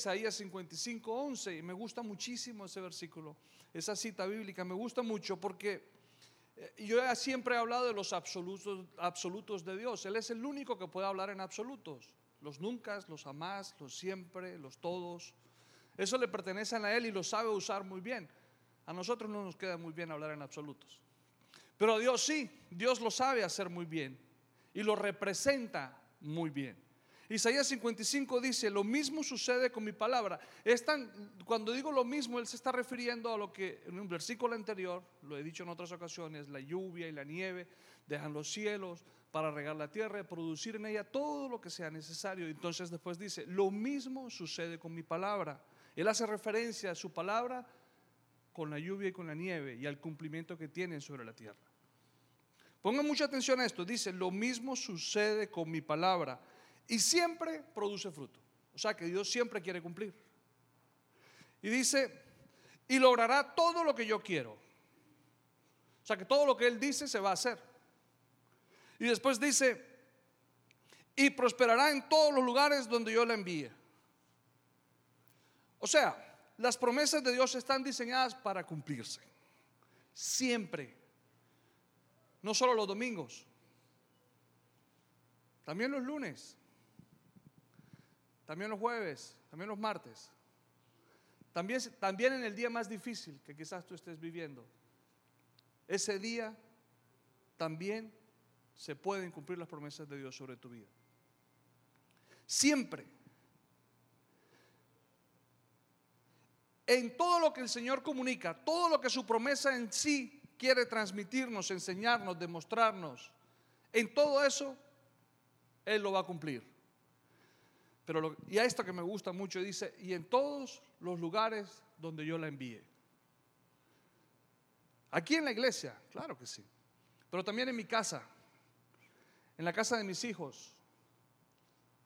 Isaías 55, 11 y me gusta muchísimo ese versículo, esa cita bíblica, me gusta mucho porque eh, yo siempre he hablado de los absolutos, absolutos de Dios. Él es el único que puede hablar en absolutos. Los nunca, los jamás, los siempre, los todos. Eso le pertenecen a Él y lo sabe usar muy bien. A nosotros no nos queda muy bien hablar en absolutos. Pero Dios sí, Dios lo sabe hacer muy bien y lo representa muy bien. Isaías 55 dice, lo mismo sucede con mi palabra. Cuando digo lo mismo, él se está refiriendo a lo que en un versículo anterior, lo he dicho en otras ocasiones, la lluvia y la nieve dejan los cielos para regar la tierra y producir en ella todo lo que sea necesario. Entonces después dice, lo mismo sucede con mi palabra. Él hace referencia a su palabra con la lluvia y con la nieve y al cumplimiento que tienen sobre la tierra. Pongan mucha atención a esto. Dice, lo mismo sucede con mi palabra y siempre produce fruto. O sea que Dios siempre quiere cumplir. Y dice, y logrará todo lo que yo quiero. O sea que todo lo que Él dice se va a hacer. Y después dice, y prosperará en todos los lugares donde yo la envíe. O sea, las promesas de Dios están diseñadas para cumplirse. Siempre. No solo los domingos. También los lunes también los jueves, también los martes, también, también en el día más difícil que quizás tú estés viviendo. Ese día también se pueden cumplir las promesas de Dios sobre tu vida. Siempre. En todo lo que el Señor comunica, todo lo que su promesa en sí quiere transmitirnos, enseñarnos, demostrarnos, en todo eso, Él lo va a cumplir. Pero y a esto que me gusta mucho dice, y en todos los lugares donde yo la envíe. Aquí en la iglesia, claro que sí. Pero también en mi casa, en la casa de mis hijos,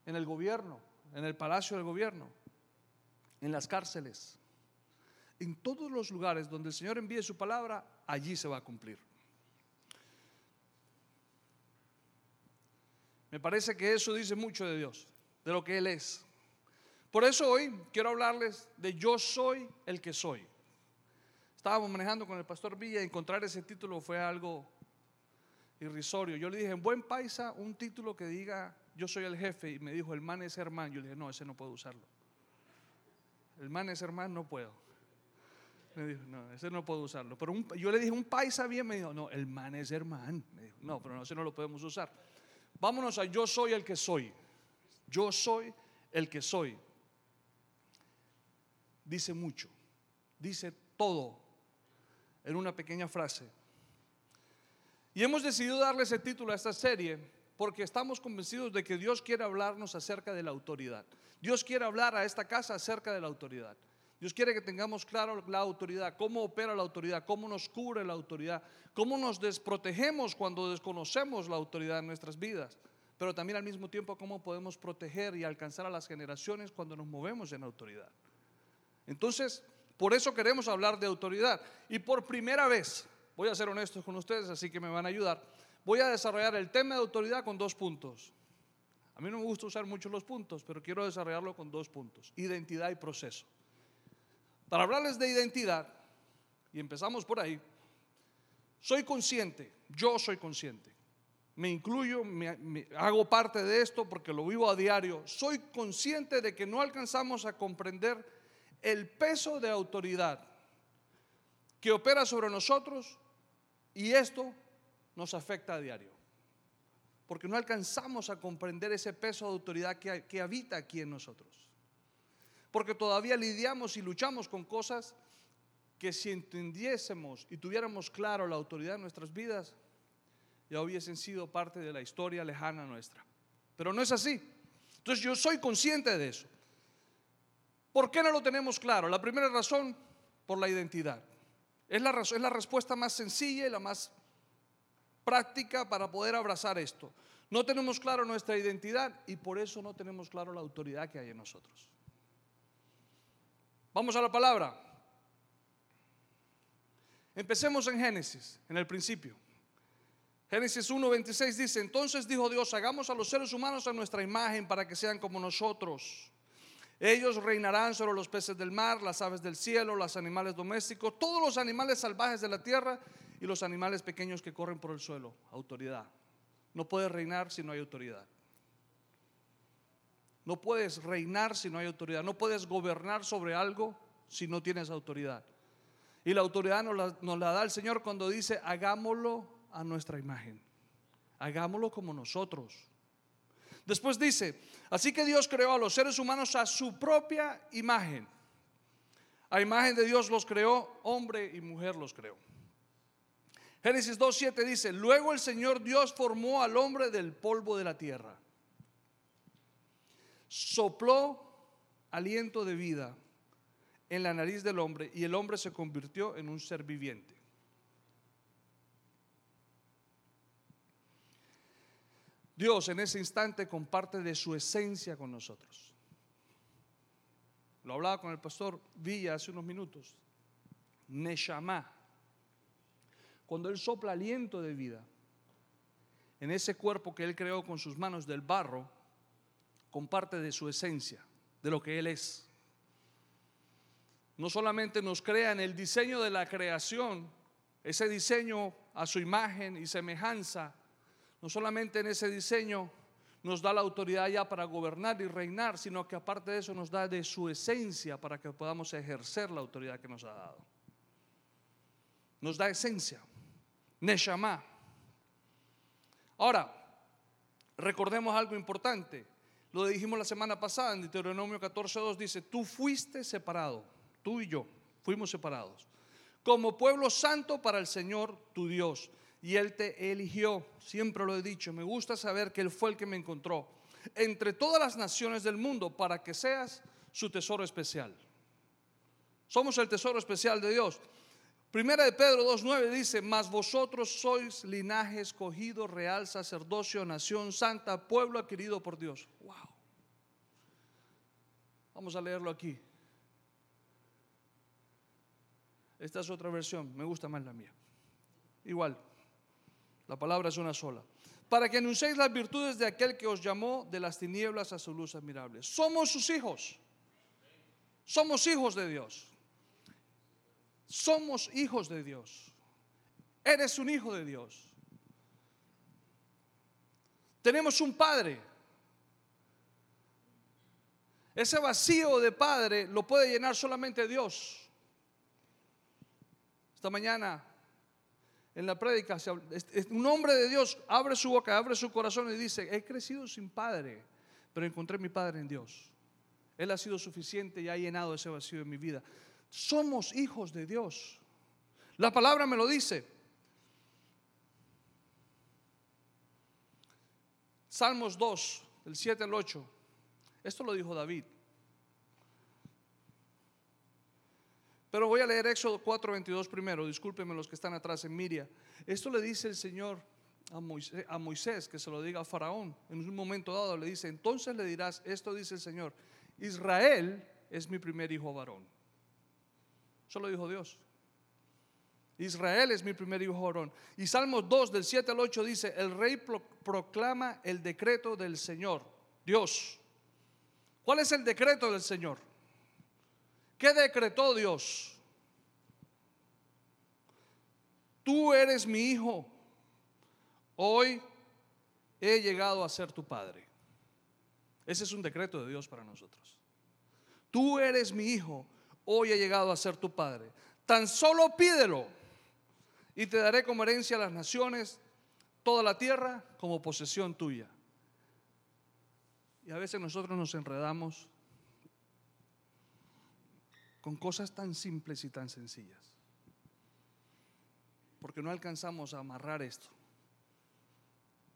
en el gobierno, en el palacio del gobierno, en las cárceles. En todos los lugares donde el Señor envíe su palabra, allí se va a cumplir. Me parece que eso dice mucho de Dios de lo que Él es. Por eso hoy quiero hablarles de yo soy el que soy. Estábamos manejando con el pastor Villa y encontrar ese título fue algo irrisorio. Yo le dije, en buen paisa, un título que diga yo soy el jefe y me dijo, el man es hermano. Yo le dije, no, ese no puedo usarlo. El man es hermano, no puedo. Me dijo, no, ese no puedo usarlo. Pero yo le dije, un paisa bien, me dijo, no, el man es hermano. no, pero no, ese no lo podemos usar. Vámonos a yo soy el que soy. Yo soy el que soy. Dice mucho, dice todo en una pequeña frase. Y hemos decidido darle ese título a esta serie porque estamos convencidos de que Dios quiere hablarnos acerca de la autoridad. Dios quiere hablar a esta casa acerca de la autoridad. Dios quiere que tengamos claro la autoridad, cómo opera la autoridad, cómo nos cubre la autoridad, cómo nos desprotegemos cuando desconocemos la autoridad en nuestras vidas pero también al mismo tiempo cómo podemos proteger y alcanzar a las generaciones cuando nos movemos en autoridad. Entonces, por eso queremos hablar de autoridad. Y por primera vez, voy a ser honesto con ustedes, así que me van a ayudar, voy a desarrollar el tema de autoridad con dos puntos. A mí no me gusta usar mucho los puntos, pero quiero desarrollarlo con dos puntos, identidad y proceso. Para hablarles de identidad, y empezamos por ahí, soy consciente, yo soy consciente me incluyo, me, hago parte de esto porque lo vivo a diario, soy consciente de que no alcanzamos a comprender el peso de autoridad que opera sobre nosotros y esto nos afecta a diario. Porque no alcanzamos a comprender ese peso de autoridad que, que habita aquí en nosotros. Porque todavía lidiamos y luchamos con cosas que si entendiésemos y tuviéramos claro la autoridad en nuestras vidas, ya hubiesen sido parte de la historia lejana nuestra. Pero no es así. Entonces yo soy consciente de eso. ¿Por qué no lo tenemos claro? La primera razón, por la identidad. Es la, es la respuesta más sencilla y la más práctica para poder abrazar esto. No tenemos claro nuestra identidad y por eso no tenemos claro la autoridad que hay en nosotros. Vamos a la palabra. Empecemos en Génesis, en el principio. Génesis 1:26 dice, entonces dijo Dios, hagamos a los seres humanos a nuestra imagen para que sean como nosotros. Ellos reinarán sobre los peces del mar, las aves del cielo, los animales domésticos, todos los animales salvajes de la tierra y los animales pequeños que corren por el suelo. Autoridad. No puedes reinar si no hay autoridad. No puedes reinar si no hay autoridad. No puedes gobernar sobre algo si no tienes autoridad. Y la autoridad nos la, nos la, da el Señor cuando dice, hagámoslo a nuestra imagen. Hagámoslo como nosotros. Después dice, así que Dios creó a los seres humanos a su propia imagen. A imagen de Dios los creó, hombre y mujer los creó. Génesis 2.7 dice, luego el Señor Dios formó al hombre del polvo de la tierra. Sopló aliento de vida en la nariz del hombre y el hombre se convirtió en un ser viviente. Dios en ese instante comparte de su esencia con nosotros. Lo hablaba con el pastor Villa hace unos minutos. Neshama. Cuando Él sopla aliento de vida en ese cuerpo que Él creó con sus manos del barro, comparte de su esencia, de lo que Él es. No solamente nos crea en el diseño de la creación, ese diseño a su imagen y semejanza, no solamente en ese diseño nos da la autoridad ya para gobernar y reinar, sino que aparte de eso nos da de su esencia para que podamos ejercer la autoridad que nos ha dado. Nos da esencia, Neshama. Ahora, recordemos algo importante. Lo dijimos la semana pasada en Deuteronomio 14.2, dice, tú fuiste separado, tú y yo fuimos separados, como pueblo santo para el Señor tu Dios y Él te eligió. Siempre lo he dicho, me gusta saber que Él fue el que me encontró entre todas las naciones del mundo para que seas su tesoro especial. Somos el tesoro especial de Dios. Primera de Pedro 2.9 dice, mas vosotros sois linaje escogido, real sacerdocio, nación santa, pueblo adquirido por Dios. Wow. Vamos a leerlo aquí. Esta es otra versión, me gusta más la mía. Igual. La palabra es una sola. Para que anunciéis las virtudes de aquel que os llamó de las tinieblas a su luz admirable. Somos sus hijos. Somos hijos de Dios. Somos hijos de Dios. Eres un hijo de Dios. Tenemos un padre. Ese vacío de padre lo puede llenar solamente Dios. Esta mañana en la prédica, un hombre de Dios abre su boca, abre su corazón y dice, he crecido sin padre, pero encontré mi padre en Dios. Él ha sido suficiente y ha llenado ese vacío en mi vida. Somos hijos de Dios. La palabra me lo dice. Salmos 2, del 7 al 8. Esto lo dijo David. Pero voy a leer Éxodo 4:22 primero, discúlpenme los que están atrás en Miria. Esto le dice el Señor a Moisés, que se lo diga a Faraón. En un momento dado le dice, entonces le dirás, esto dice el Señor, Israel es mi primer hijo varón. Eso lo dijo Dios. Israel es mi primer hijo varón. Y Salmos 2 del 7 al 8 dice, el rey proclama el decreto del Señor, Dios. ¿Cuál es el decreto del Señor? ¿Qué decretó Dios? Tú eres mi hijo. Hoy he llegado a ser tu padre. Ese es un decreto de Dios para nosotros. Tú eres mi hijo. Hoy he llegado a ser tu padre. Tan solo pídelo y te daré como herencia a las naciones toda la tierra como posesión tuya. Y a veces nosotros nos enredamos con cosas tan simples y tan sencillas. Porque no alcanzamos a amarrar esto.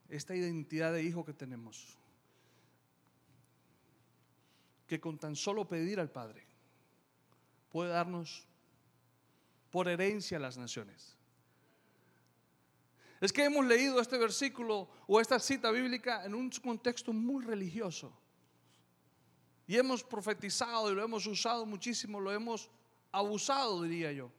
Esta identidad de hijo que tenemos. Que con tan solo pedir al Padre puede darnos por herencia a las naciones. Es que hemos leído este versículo o esta cita bíblica en un contexto muy religioso. Y hemos profetizado y lo hemos usado muchísimo, lo hemos abusado, diría yo.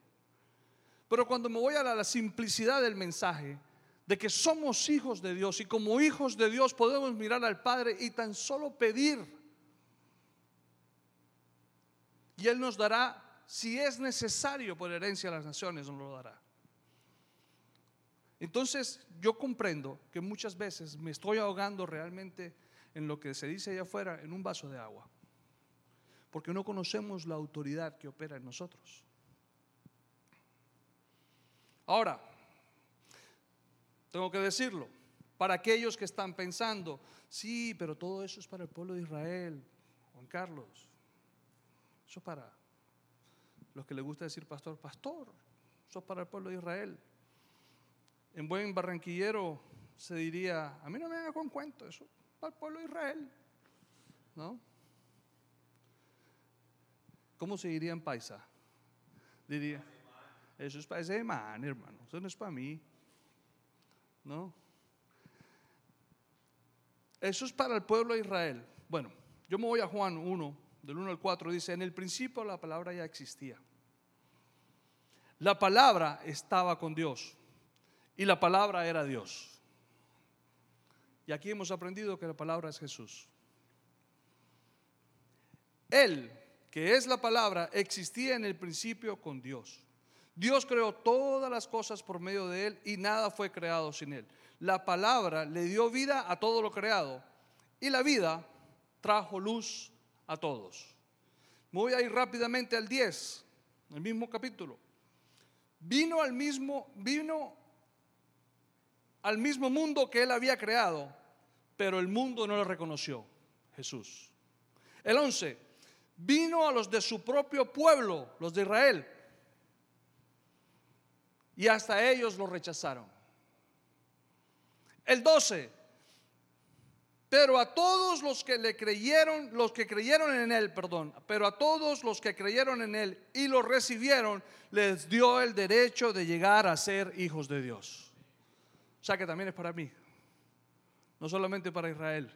Pero cuando me voy a la, simplicidad del mensaje, de que somos hijos de Dios y como hijos de Dios podemos mirar al Padre y tan solo pedir. Y Él nos dará, si es necesario por herencia a las naciones, nos lo dará. Entonces yo comprendo que muchas veces me estoy ahogando realmente en lo que se dice allá afuera, en un vaso de agua, porque no conocemos la autoridad que opera en nosotros. Ahora, tengo que decirlo, para aquellos que están pensando, sí, pero todo eso es para el pueblo de Israel, Juan Carlos, eso es para los que les gusta decir pastor, pastor, eso es para el pueblo de Israel. En buen barranquillero se diría, a mí no me haga con cuento, eso es para el pueblo de Israel, ¿no? ¿Cómo se diría en paisa? Diría, eso es para ese man, hermano, eso no es para mí. ¿no? Eso es para el pueblo de Israel. Bueno, yo me voy a Juan 1, del 1 al 4, dice, en el principio la palabra ya existía. La palabra estaba con Dios y la palabra era Dios. Y aquí hemos aprendido que la palabra es Jesús. Él, que es la palabra, existía en el principio con Dios. Dios creó todas las cosas por medio de Él y nada fue creado sin Él. La palabra le dio vida a todo lo creado y la vida trajo luz a todos. voy a ir rápidamente al 10, el mismo capítulo. Vino al mismo, vino al mismo mundo que Él había creado, pero el mundo no lo reconoció, Jesús. El 11, vino a los de su propio pueblo, los de Israel y hasta ellos lo rechazaron. El 12. Pero a todos los que le creyeron, los que creyeron en él, perdón, pero a todos los que creyeron en él y lo recibieron, les dio el derecho de llegar a ser hijos de Dios. O sea que también es para mí, no solamente para Israel,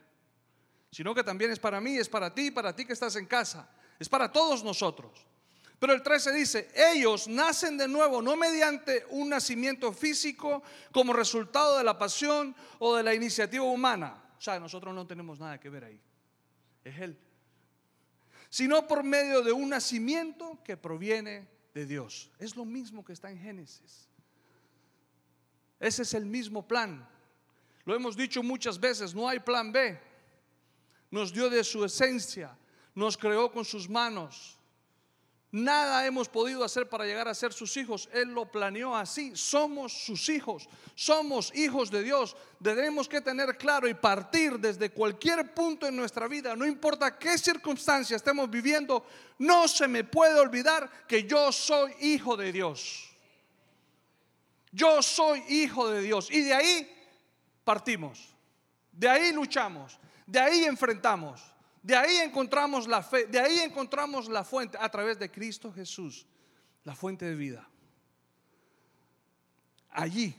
sino que también es para mí, es para ti, para ti que estás en casa, es para todos nosotros. Pero el 13 dice, ellos nacen de nuevo, no mediante un nacimiento físico como resultado de la pasión o de la iniciativa humana. O sea, nosotros no tenemos nada que ver ahí. Es Él. Sino por medio de un nacimiento que proviene de Dios. Es lo mismo que está en Génesis. Ese es el mismo plan. Lo hemos dicho muchas veces, no hay plan B. Nos dio de su esencia, nos creó con sus manos Nada hemos podido hacer para llegar a ser sus hijos. Él lo planeó así. Somos sus hijos. Somos hijos de Dios. Debemos que tener claro y partir desde cualquier punto en nuestra vida, no importa qué circunstancia estemos viviendo, no se me puede olvidar que yo soy hijo de Dios. Yo soy hijo de Dios. Y de ahí partimos. De ahí luchamos. De ahí enfrentamos. De ahí encontramos la fe, de ahí encontramos la fuente a través de Cristo Jesús, la fuente de vida. Allí,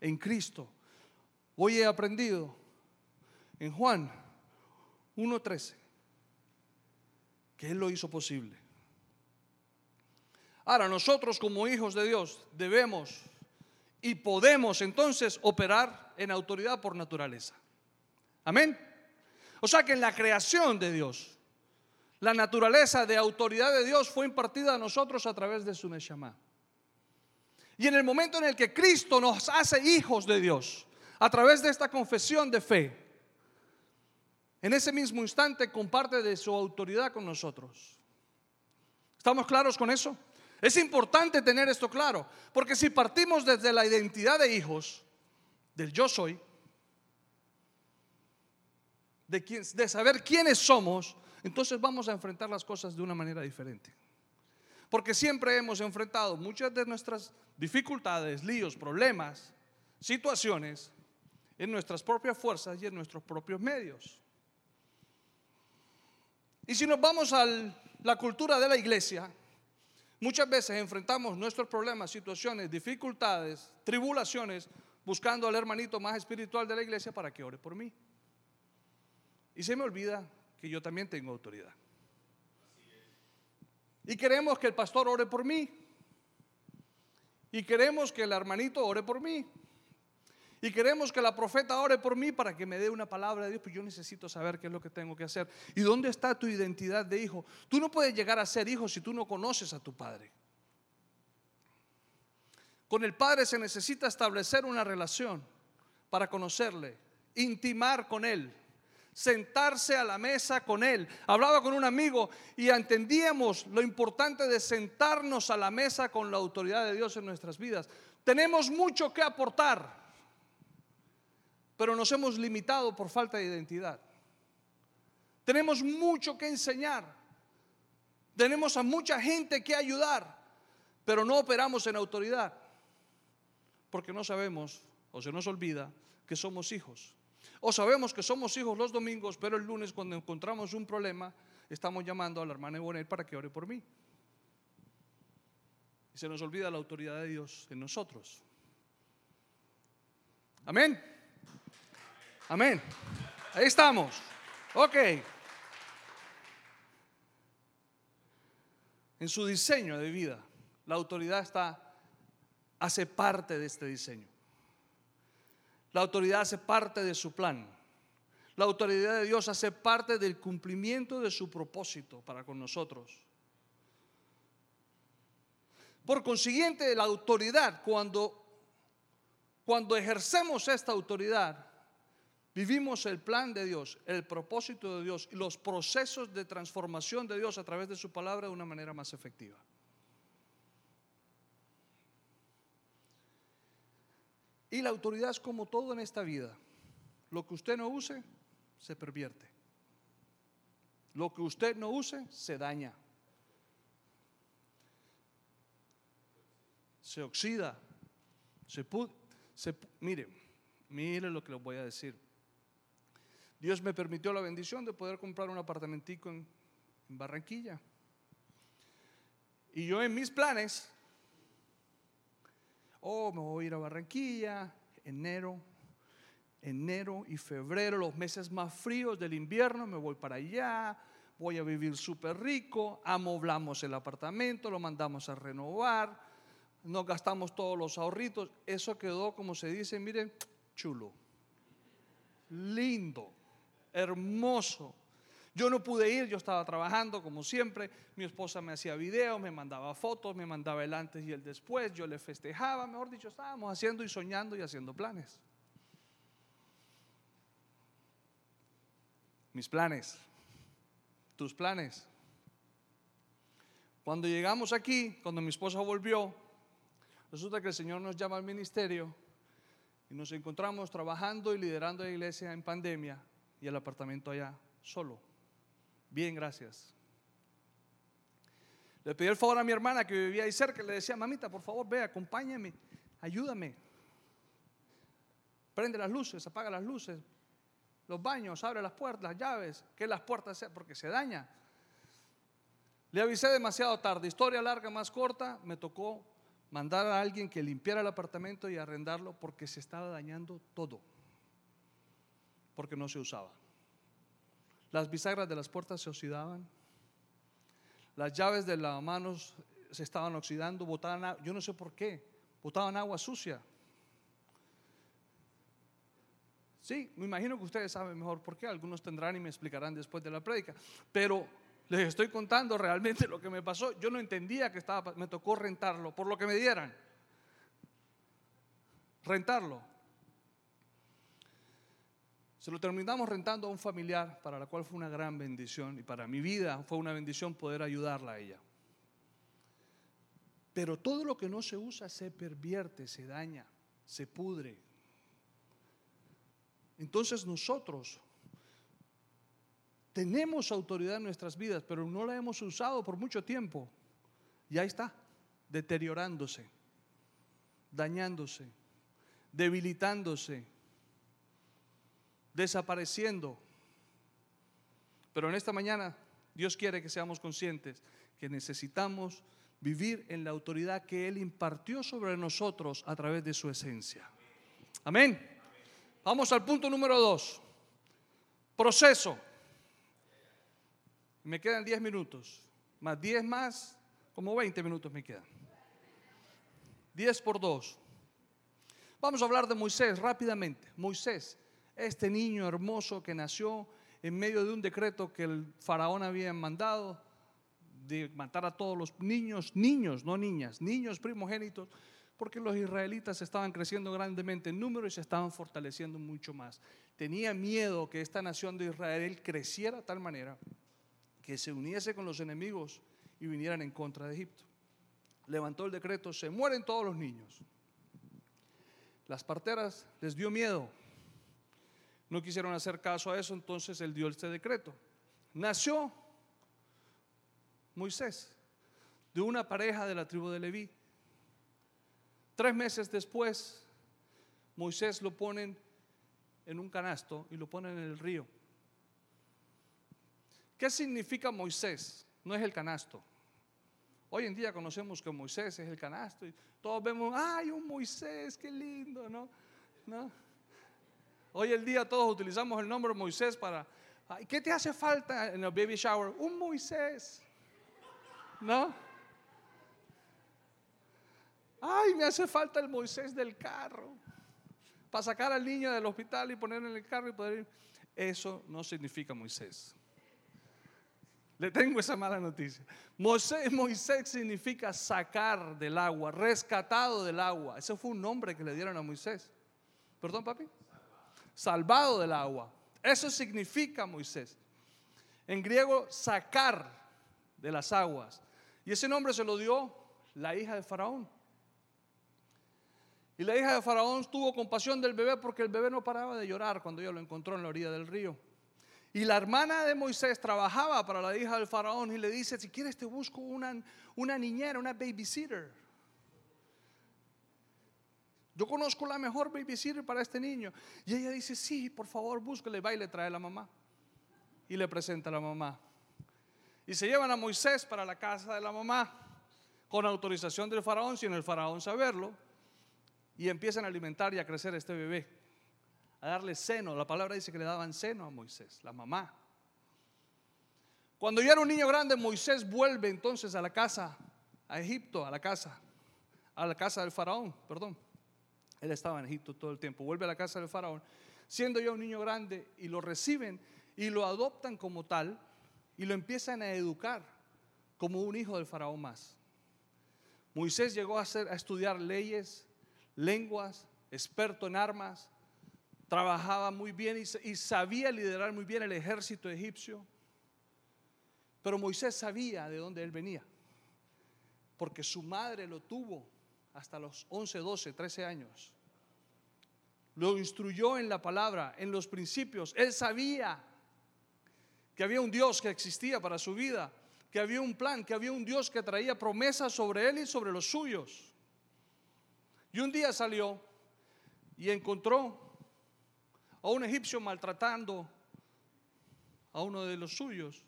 en Cristo, hoy he aprendido en Juan 1.13 que Él lo hizo posible. Ahora, nosotros como hijos de Dios debemos y podemos entonces operar en autoridad por naturaleza. Amén. O sea que en la creación de Dios, la naturaleza de autoridad de Dios fue impartida a nosotros a través de su Neshama. Y en el momento en el que Cristo nos hace hijos de Dios, a través de esta confesión de fe, en ese mismo instante comparte de su autoridad con nosotros. ¿Estamos claros con eso? Es importante tener esto claro, porque si partimos desde la identidad de hijos, del yo soy, de, saber quiénes somos, entonces vamos a enfrentar las cosas de una manera diferente. Porque siempre hemos enfrentado muchas de nuestras dificultades, líos, problemas, situaciones en nuestras propias fuerzas y en nuestros propios medios. Y si nos vamos a la cultura de la iglesia, muchas veces enfrentamos nuestros problemas, situaciones, dificultades, tribulaciones, buscando al hermanito más espiritual de la iglesia para que ore por mí. Y se me olvida que yo también tengo autoridad. Y queremos que el pastor ore por mí. Y queremos que el hermanito ore por mí. Y queremos que la profeta ore por mí para que me dé una palabra de Dios, pues yo necesito saber qué es lo que tengo que hacer. ¿Y dónde está tu identidad de hijo? Tú no puedes llegar a ser hijo si tú no conoces a tu padre. Con el padre se necesita establecer una relación para conocerle, intimar con él, sentarse a la mesa con él. Hablaba con un amigo y entendíamos lo importante de sentarnos a la mesa con la autoridad de Dios en nuestras vidas. Tenemos mucho que aportar pero nos hemos limitado por falta de identidad. Tenemos mucho que enseñar. Tenemos a mucha gente que ayudar, pero no operamos en autoridad, porque no sabemos o se nos olvida que somos hijos. O sabemos que somos hijos los domingos, pero el lunes cuando encontramos un problema, estamos llamando a la hermana Ebonet para que ore por mí. Y se nos olvida la autoridad de Dios en nosotros. Amén. Amén. Ahí estamos. Ok. En su diseño de vida, la autoridad está, hace parte de este diseño. La autoridad hace parte de su plan. La autoridad de Dios hace parte del cumplimiento de su propósito para con nosotros. Por consiguiente, la autoridad, cuando, cuando ejercemos esta autoridad, Vivimos el plan de Dios, el propósito de Dios y los procesos de transformación de Dios a través de su palabra de una manera más efectiva. Y la autoridad es como todo en esta vida. Lo que usted no use, se pervierte. Lo que usted no use, se daña. Se oxida. Se, se mire, mire lo que les voy a decir. Dios me permitió la bendición de poder comprar un apartamentico en, Barranquilla. Y yo en mis planes, oh, me voy a ir a Barranquilla, enero, enero y febrero, los meses más fríos del invierno, me voy para allá, voy a vivir súper rico, amoblamos el apartamento, lo mandamos a renovar, nos gastamos todos los ahorritos, eso quedó, como se dice, miren, chulo, lindo hermoso. Yo no pude ir, yo estaba trabajando como siempre, mi esposa me hacía videos, me mandaba fotos, me mandaba el antes y el después, yo le festejaba, mejor dicho, estábamos haciendo y soñando y haciendo planes. Mis planes, tus planes. Cuando llegamos aquí, cuando mi esposa volvió, resulta que el Señor nos llama al ministerio y nos encontramos trabajando y liderando la iglesia en pandemia y el apartamento allá solo. Bien, gracias. Le pedí el favor a mi hermana que vivía ahí cerca, le decía, mamita, por favor, ve, acompáñame, ayúdame. Prende las luces, apaga las luces, los baños, abre las puertas, las llaves, que las puertas sean, porque se daña. Le avisé demasiado tarde, historia larga, más corta, me tocó mandar a alguien que limpiara el apartamento y arrendarlo porque se estaba dañando todo porque no se usaba. Las bisagras de las puertas se oxidaban, las llaves de las manos se estaban oxidando, botaban, yo no sé por qué, botaban agua sucia. Sí, me imagino que ustedes saben mejor por qué, algunos tendrán y me explicarán después de la prédica, pero les estoy contando realmente lo que me pasó. Yo no entendía que estaba, me tocó rentarlo por lo que me dieran. Rentarlo. Se lo terminamos rentando a un familiar para la cual fue una gran bendición y para mi vida fue una bendición poder ayudarla a ella. Pero todo lo que no se usa se pervierte, se daña, se pudre. Entonces nosotros tenemos autoridad en nuestras vidas, pero no la hemos usado por mucho tiempo. Y ahí está, deteriorándose, dañándose, debilitándose desapareciendo. Pero en esta mañana Dios quiere que seamos conscientes que necesitamos vivir en la autoridad que Él impartió sobre nosotros a través de su esencia. Amén. Vamos al punto número dos. Proceso. Me quedan 10 minutos. Más 10 más, como 20 minutos me quedan. 10 por 2. Vamos a hablar de Moisés rápidamente. Moisés, este niño hermoso que nació en medio de un decreto que el faraón había mandado de matar a todos los niños, niños, no niñas, niños primogénitos, porque los israelitas estaban creciendo grandemente en número y se estaban fortaleciendo mucho más. Tenía miedo que esta nación de Israel creciera de tal manera que se uniese con los enemigos y vinieran en contra de Egipto. Levantó el decreto, se mueren todos los niños. Las parteras les dio miedo. No quisieron hacer caso a eso, entonces él dio este decreto. Nació Moisés de una pareja de la tribu de Leví. Tres meses después, Moisés lo ponen en un canasto y lo ponen en el río. ¿Qué significa Moisés? No es el canasto. Hoy en día conocemos que Moisés es el canasto y todos vemos, ay, un Moisés, qué lindo, ¿no? ¿No? Hoy en día todos utilizamos el nombre Moisés para, ¿qué te hace falta en el baby shower? Un Moisés, ¿no? Ay, me hace falta el Moisés del carro. Para sacar al niño del hospital y ponerlo en el carro y poder ir. Eso no significa Moisés. Le tengo esa mala noticia. Moisés, Moisés significa sacar del agua, rescatado del agua. Ese fue un nombre que le dieron a Moisés. ¿Perdón, papi? Salvado del agua. Eso significa Moisés. En griego, sacar de las aguas. Y ese nombre se lo dio la hija de Faraón. Y la hija de Faraón tuvo compasión del bebé porque el bebé no paraba de llorar cuando ella lo encontró en la orilla del río. Y la hermana de Moisés trabajaba para la hija del faraón y le dice, si quieres te busco una, una niñera, una babysitter. Yo conozco la mejor babysitter para este niño. Y ella dice, sí, por favor, búscale, va y le trae a la mamá. Y le presenta a la mamá. Y se llevan a Moisés para la casa de la mamá, con autorización del faraón, sin el faraón saberlo y empiezan a alimentar y a crecer este bebé, a darle seno. La palabra dice que le daban seno a Moisés, la mamá. Cuando ya era un niño grande, Moisés vuelve entonces a la casa, a Egipto, a la casa, a la casa del faraón, perdón. Él estaba en Egipto todo el tiempo. Vuelve a la casa del faraón, siendo ya un niño grande, y lo reciben y lo adoptan como tal y lo empiezan a educar como un hijo del faraón más. Moisés llegó a, hacer, estudiar leyes, lenguas, experto en armas, trabajaba muy bien y, sabía liderar muy bien el ejército egipcio. Pero Moisés sabía de dónde él venía, porque su madre lo tuvo hasta los 11, 12, 13 años. Lo instruyó en la palabra, en los principios. Él sabía que había un Dios que existía para su vida, que había un plan, que había un Dios que traía promesas sobre él y sobre los suyos. Y un día salió y encontró a un egipcio maltratando a uno de los suyos.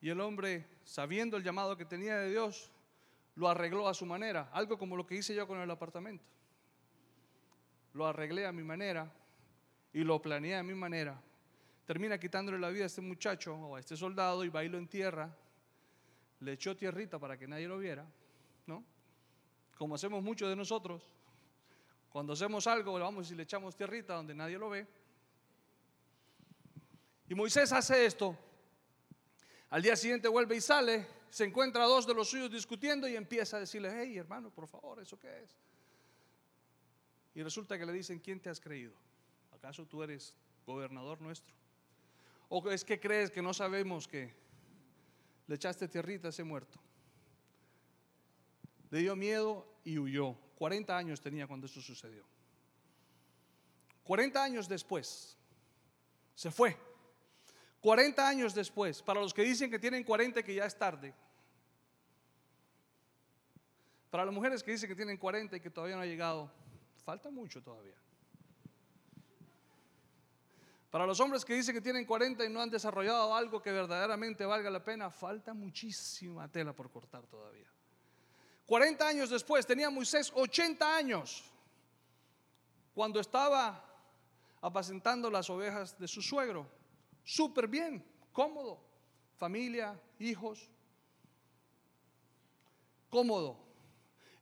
Y el hombre, sabiendo el llamado que tenía de Dios, lo arregló a su manera, algo como lo que hice yo con el apartamento. Lo arreglé a mi manera y lo planeé a mi manera. Termina quitándole la vida a este muchacho o a este soldado y bailo en tierra. Le echó tierrita para que nadie lo viera, ¿no? como hacemos muchos de nosotros, cuando hacemos algo, vamos y le echamos tierrita donde nadie lo ve. Y Moisés hace esto. Al día siguiente vuelve y sale, se encuentra a dos de los suyos discutiendo y empieza a decirle, hey hermano, por favor, ¿eso qué es? Y resulta que le dicen, ¿quién te has creído? ¿Acaso tú eres gobernador nuestro? ¿O es que crees que no sabemos que le echaste tierrita a ese muerto? Le dio miedo y huyó. 40 años tenía cuando eso sucedió. 40 años después, se fue. 40 años después, para los que dicen que tienen 40 y que ya es tarde. Para las mujeres que dicen que tienen 40 y que todavía no ha llegado, falta mucho todavía. Para los hombres que dicen que tienen 40 y no han desarrollado algo que verdaderamente valga la pena, falta muchísima tela por cortar todavía. 40 años después, tenía Moisés 80 años cuando estaba apacentando las ovejas de su suegro. Súper bien, cómodo, familia, hijos, cómodo.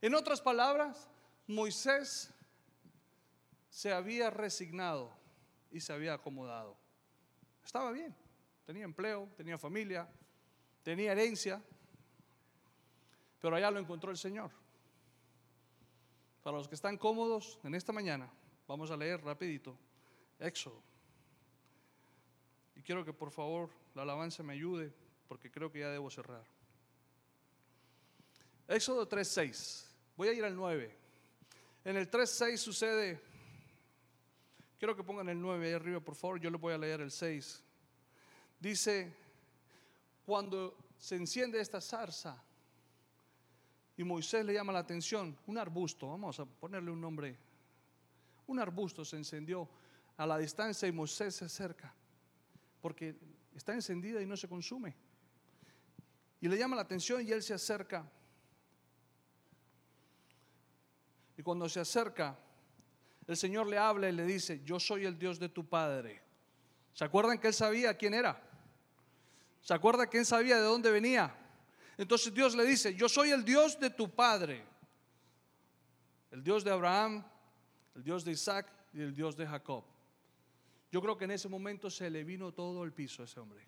En otras palabras, Moisés se había resignado y se había acomodado. Estaba bien, tenía empleo, tenía familia, tenía herencia, pero allá lo encontró el Señor. Para los que están cómodos en esta mañana, vamos a leer rapidito Éxodo. Quiero que por favor la alabanza me ayude porque creo que ya debo cerrar. Éxodo 3.6. Voy a ir al 9. En el 3.6 sucede, quiero que pongan el 9 ahí arriba por favor, yo le voy a leer el 6. Dice, cuando se enciende esta zarza y Moisés le llama la atención, un arbusto, vamos a ponerle un nombre, un arbusto se encendió a la distancia y Moisés se acerca, porque está encendida y no se consume. Y le llama la atención y él se acerca. Y cuando se acerca, el Señor le habla y le dice, yo soy el Dios de tu Padre. ¿Se acuerdan que él sabía quién era? ¿Se acuerda que él sabía de dónde venía? Entonces Dios le dice, yo soy el Dios de tu Padre. El Dios de Abraham, el Dios de Isaac y el Dios de Jacob. Yo creo que en ese momento se le vino todo el piso a ese hombre.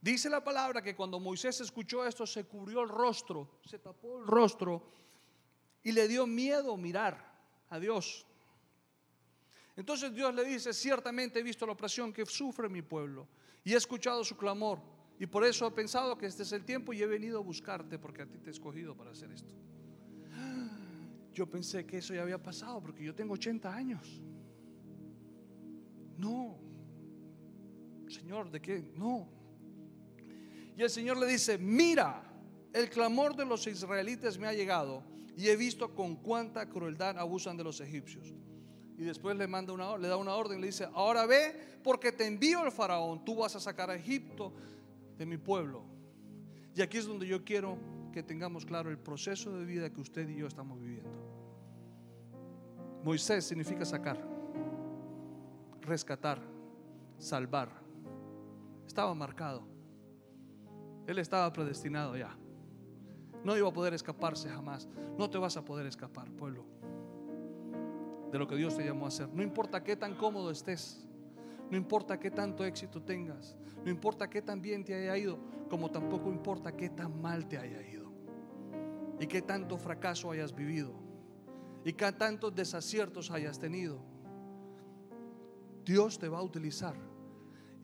Dice la palabra que cuando Moisés escuchó esto se cubrió el rostro, se tapó el rostro y le dio miedo mirar a Dios. Entonces Dios le dice, ciertamente he visto la opresión que sufre mi pueblo y he escuchado su clamor y por eso he pensado que este es el tiempo y he venido a buscarte porque a ti te he escogido para hacer esto. Yo pensé que eso ya había pasado porque yo tengo 80 años. No, Señor, ¿de qué? No, y el Señor le dice, mira, el clamor de los israelitas me ha llegado y he visto con cuánta crueldad abusan de los egipcios. Y después le, manda una, le da una orden, le dice, ahora ve porque te envío al faraón, tú vas a sacar a Egipto de mi pueblo. Y aquí es donde yo quiero que tengamos claro el proceso de vida que usted y yo estamos viviendo. Moisés significa sacar, rescatar, salvar. Estaba marcado. Él estaba predestinado ya. No iba a poder escaparse jamás. No te vas a poder escapar, pueblo, de lo que Dios te llamó a hacer. No importa qué tan cómodo estés. No importa qué tanto éxito tengas. No importa qué tan bien te haya ido. Como tampoco importa qué tan mal te haya ido. Y qué tanto fracaso hayas vivido. Y qué tantos desaciertos hayas tenido. Dios te va a utilizar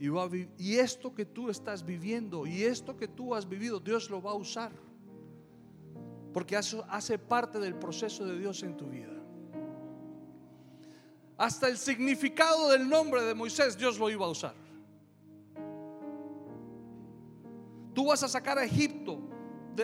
y, esto que tú estás viviendo y esto que tú has vivido, Dios lo va a usar. Porque hace parte del proceso de Dios en tu vida. Hasta el significado del nombre de Moisés, Dios lo iba a usar. Tú vas a sacar a Egipto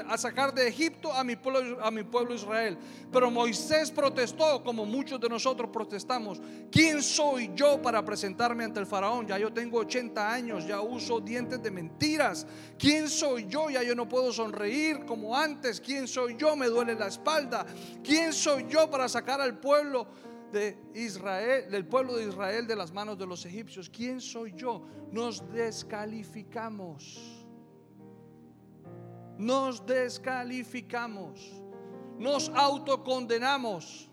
a sacar de Egipto a mi, pueblo, a mi pueblo Israel. Pero Moisés protestó como muchos de nosotros protestamos. ¿Quién soy yo para presentarme ante el faraón? Ya yo tengo 80 años, ya uso dientes de mentiras. ¿Quién soy yo? Ya yo no puedo sonreír como antes. ¿Quién soy yo? Me duele la espalda. ¿Quién soy yo para sacar al pueblo? de Israel, del pueblo de Israel de las manos de los egipcios. ¿Quién soy yo? Nos descalificamos nos descalificamos, nos autocondenamos.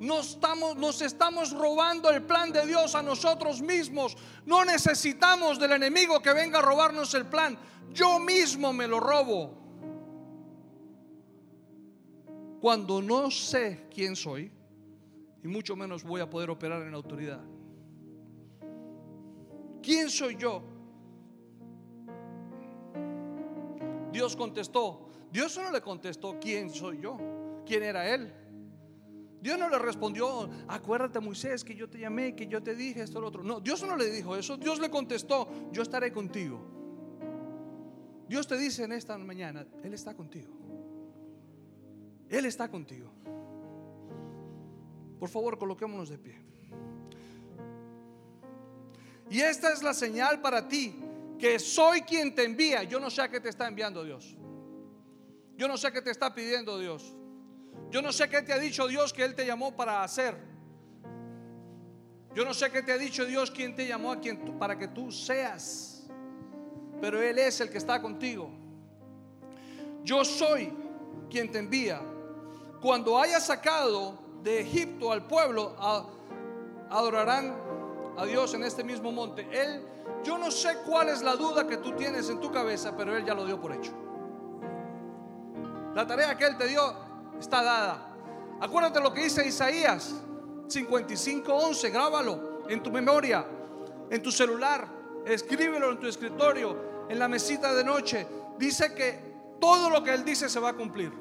Nos estamos, estamos robando el plan de Dios a nosotros mismos. No necesitamos del enemigo que venga a robarnos el plan. Yo mismo me lo robo. Cuando no sé quién soy, y mucho menos voy a poder operar en autoridad. ¿Quién soy yo? Dios contestó. Dios no le contestó quién soy yo, quién era él. Dios no le respondió, acuérdate Moisés que yo te llamé, que yo te dije esto, lo otro. No, Dios no le dijo eso. Dios le contestó, yo estaré contigo. Dios te dice en esta mañana, Él está contigo. Él está contigo. Por favor, coloquémonos de pie. Y esta es la señal para ti que soy quien te envía. Yo no sé a qué te está enviando Dios. Yo no sé qué te está pidiendo Dios. Yo no sé qué te ha dicho Dios que Él te llamó para hacer. Yo no sé qué te ha dicho Dios quien te llamó a para que tú seas. Pero Él es el que está contigo. Yo soy quien te envía. cuando haya sacado de Egipto al pueblo, adorarán a Dios en este mismo monte. Él, yo no sé cuál es la duda que tú tienes en tu cabeza, pero Él ya lo dio por hecho. La tarea que Él te dio está dada. Acuérdate lo que dice Isaías 55:11, grábalo en tu memoria, en tu celular, escríbelo en tu escritorio, en la mesita de noche. Dice que todo lo que Él dice se va a cumplir.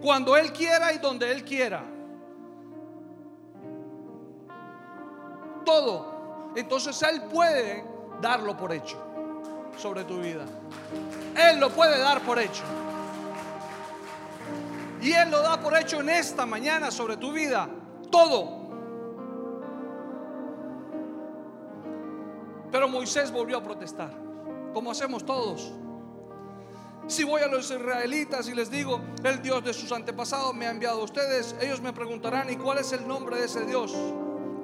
Cuando Él quiera y donde Él quiera. Todo. Entonces Él puede darlo por hecho sobre tu vida. Él lo puede dar por hecho. Y Él lo da por hecho en esta mañana sobre tu vida. Todo. Pero Moisés volvió a protestar, como hacemos todos. Si voy a los israelitas y les digo, el Dios de sus antepasados me ha enviado a ustedes, ellos me preguntarán, ¿y cuál es el nombre de ese Dios?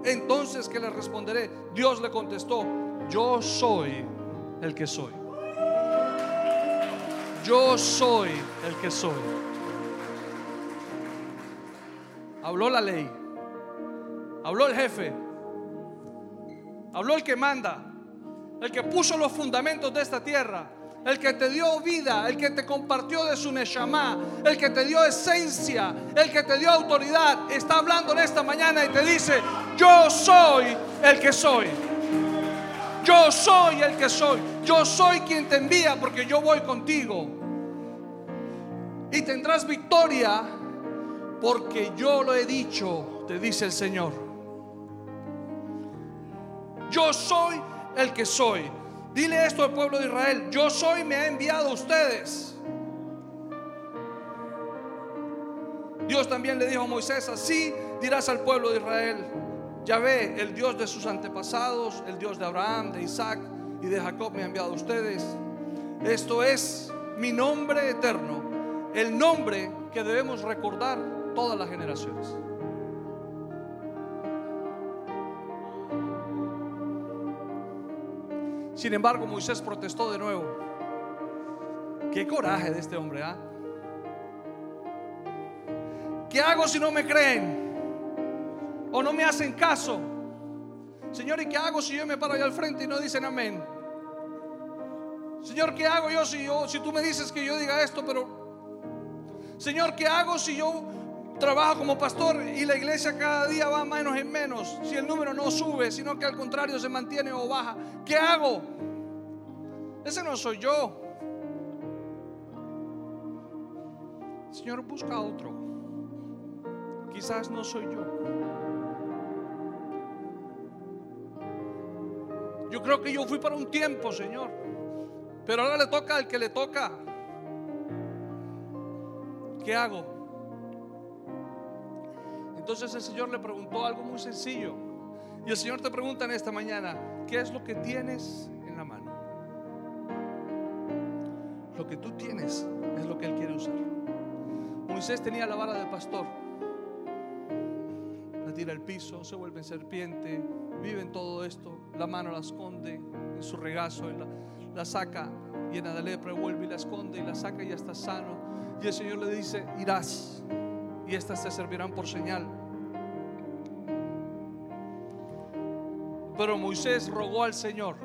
Entonces, ¿qué les responderé? Dios le contestó, yo soy el que soy. Yo soy el que soy. Habló la ley. Habló el jefe. Habló el que manda. El que puso los fundamentos de esta tierra. El que te dio vida, el que te compartió de su Neshama, el que te dio esencia, el que te dio autoridad, está hablando en esta mañana y te dice, yo soy el que soy. Yo soy el que soy. Yo soy quien te envía porque yo voy contigo. Y tendrás victoria porque yo lo he dicho, te dice el Señor. Yo soy el que soy. Dile esto al pueblo de Israel. Yo soy, me ha enviado a ustedes. Dios también le dijo a Moisés, así dirás al pueblo de Israel. Ya ve, el Dios de sus antepasados, el Dios de Abraham, de Isaac y de Jacob me ha enviado a ustedes. Esto es mi nombre eterno, el nombre que debemos recordar todas las generaciones. Sin embargo, Moisés protestó de nuevo. Qué coraje de este hombre, ¿ah? ¿Qué hago si no me creen? o no me hacen caso. Señor, ¿y qué hago si yo me paro ahí al frente y no dicen amén? Señor, ¿qué hago yo si, yo, si tú me dices que yo diga esto, pero... Señor, ¿qué hago si yo trabajo como pastor y la iglesia cada día va menos en menos? Si el número no sube, sino que al contrario se mantiene o baja. ¿Qué hago? Ese no soy yo. Señor, busca otro. Quizás no soy yo. Yo creo que yo fui para un tiempo, Señor. Pero ahora le toca al que le toca. ¿Qué hago? Entonces el Señor le preguntó algo muy sencillo. Y el Señor te pregunta en esta mañana, ¿qué es lo que tienes en la mano? Lo que tú tienes es lo que Él quiere usar. Moisés tenía la vara de pastor. La tira al piso, se vuelve en serpiente, vive en todo esto, la mano la esconde en su regazo, la, la saca llena de lepra, vuelve y la esconde y la saca y ya está sano. Y el Señor le dice, irás y estas te servirán por señal. Pero Moisés rogó al Señor,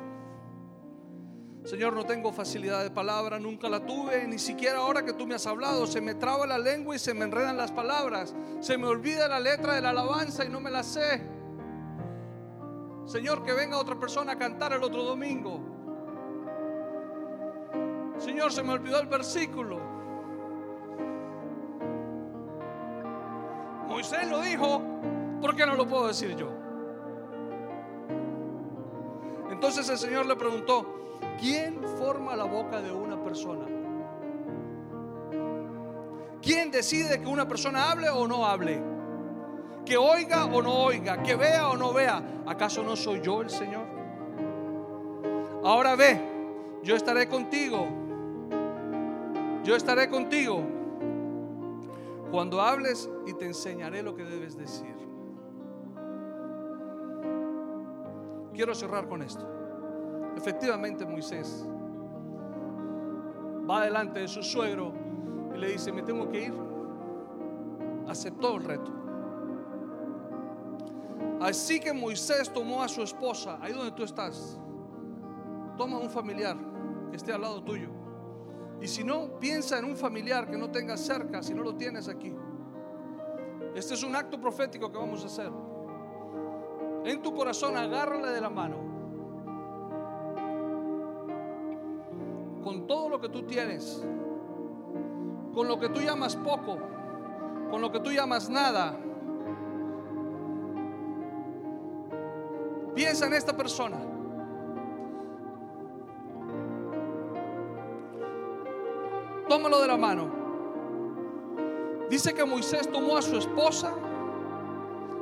Señor, no tengo facilidad de palabra, nunca la tuve, ni siquiera ahora que tú me has hablado, se me traba la lengua y se me enredan las palabras, se me olvida la letra de la alabanza y no me la sé. Señor, que venga otra persona a cantar el otro domingo. Señor, se me olvidó el versículo. Moisés lo dijo, ¿por qué no lo puedo decir yo? Entonces el Señor le preguntó, ¿quién forma la boca de una persona? ¿Quién decide que una persona hable o no hable? que oiga o no oiga, que vea o no vea. ¿Acaso no soy yo el Señor? Ahora ve, yo estaré contigo. Yo estaré contigo cuando hables y te enseñaré lo que debes decir. Quiero cerrar con esto. Efectivamente Moisés va delante de su suegro y le dice, me tengo que ir. Aceptó el reto. Así que Moisés tomó a su esposa, ahí donde tú estás. Toma un familiar que esté al lado tuyo. Y si no, piensa en un familiar que no tengas cerca, si no lo tienes aquí. Este es un acto profético que vamos a hacer. En tu corazón, agárrale de la mano. Con todo lo que tú tienes, con lo que tú llamas poco, con lo que tú llamas nada. Piensa en esta persona. Tómalo de la mano. Dice que Moisés tomó a su esposa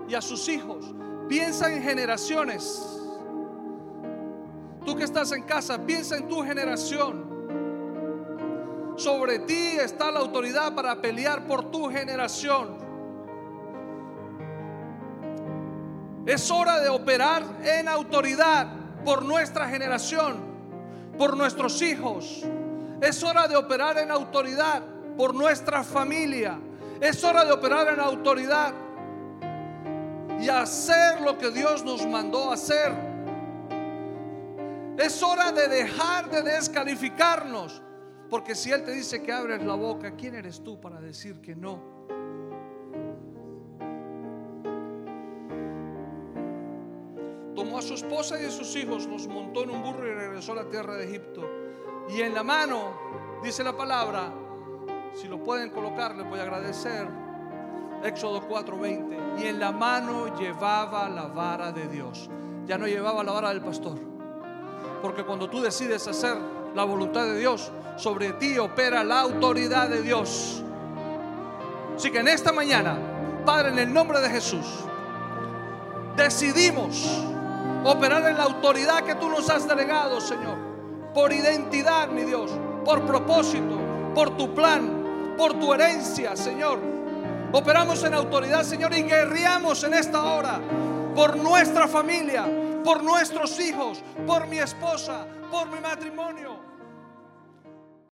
y a sus hijos. Piensa en generaciones. Tú que estás en casa, piensa en tu generación. Sobre ti está la autoridad para pelear por tu generación. Es hora de operar en autoridad por nuestra generación, por nuestros hijos. Es hora de operar en autoridad por nuestra familia. Es hora de operar en autoridad y hacer lo que Dios nos mandó hacer. Es hora de dejar de descalificarnos. Porque si Él te dice que abres la boca, ¿quién eres tú para decir que no? Tomó a su esposa y a sus hijos, los montó en un burro y regresó a la tierra de Egipto. Y en la mano, dice la palabra, si lo pueden colocar, les voy a agradecer. Éxodo 4:20. Y en la mano llevaba la vara de Dios. Ya no llevaba la vara del pastor. Porque cuando tú decides hacer la voluntad de Dios, sobre ti opera la autoridad de Dios. Así que en esta mañana, Padre, en el nombre de Jesús, decidimos operar en la autoridad que tú nos has delegado, Señor. Por identidad, mi Dios. Por propósito. Por tu plan. Por tu herencia, Señor. Operamos en autoridad, Señor, y guerreamos en esta hora. Por nuestra familia. Por nuestros hijos. Por mi esposa. Por mi matrimonio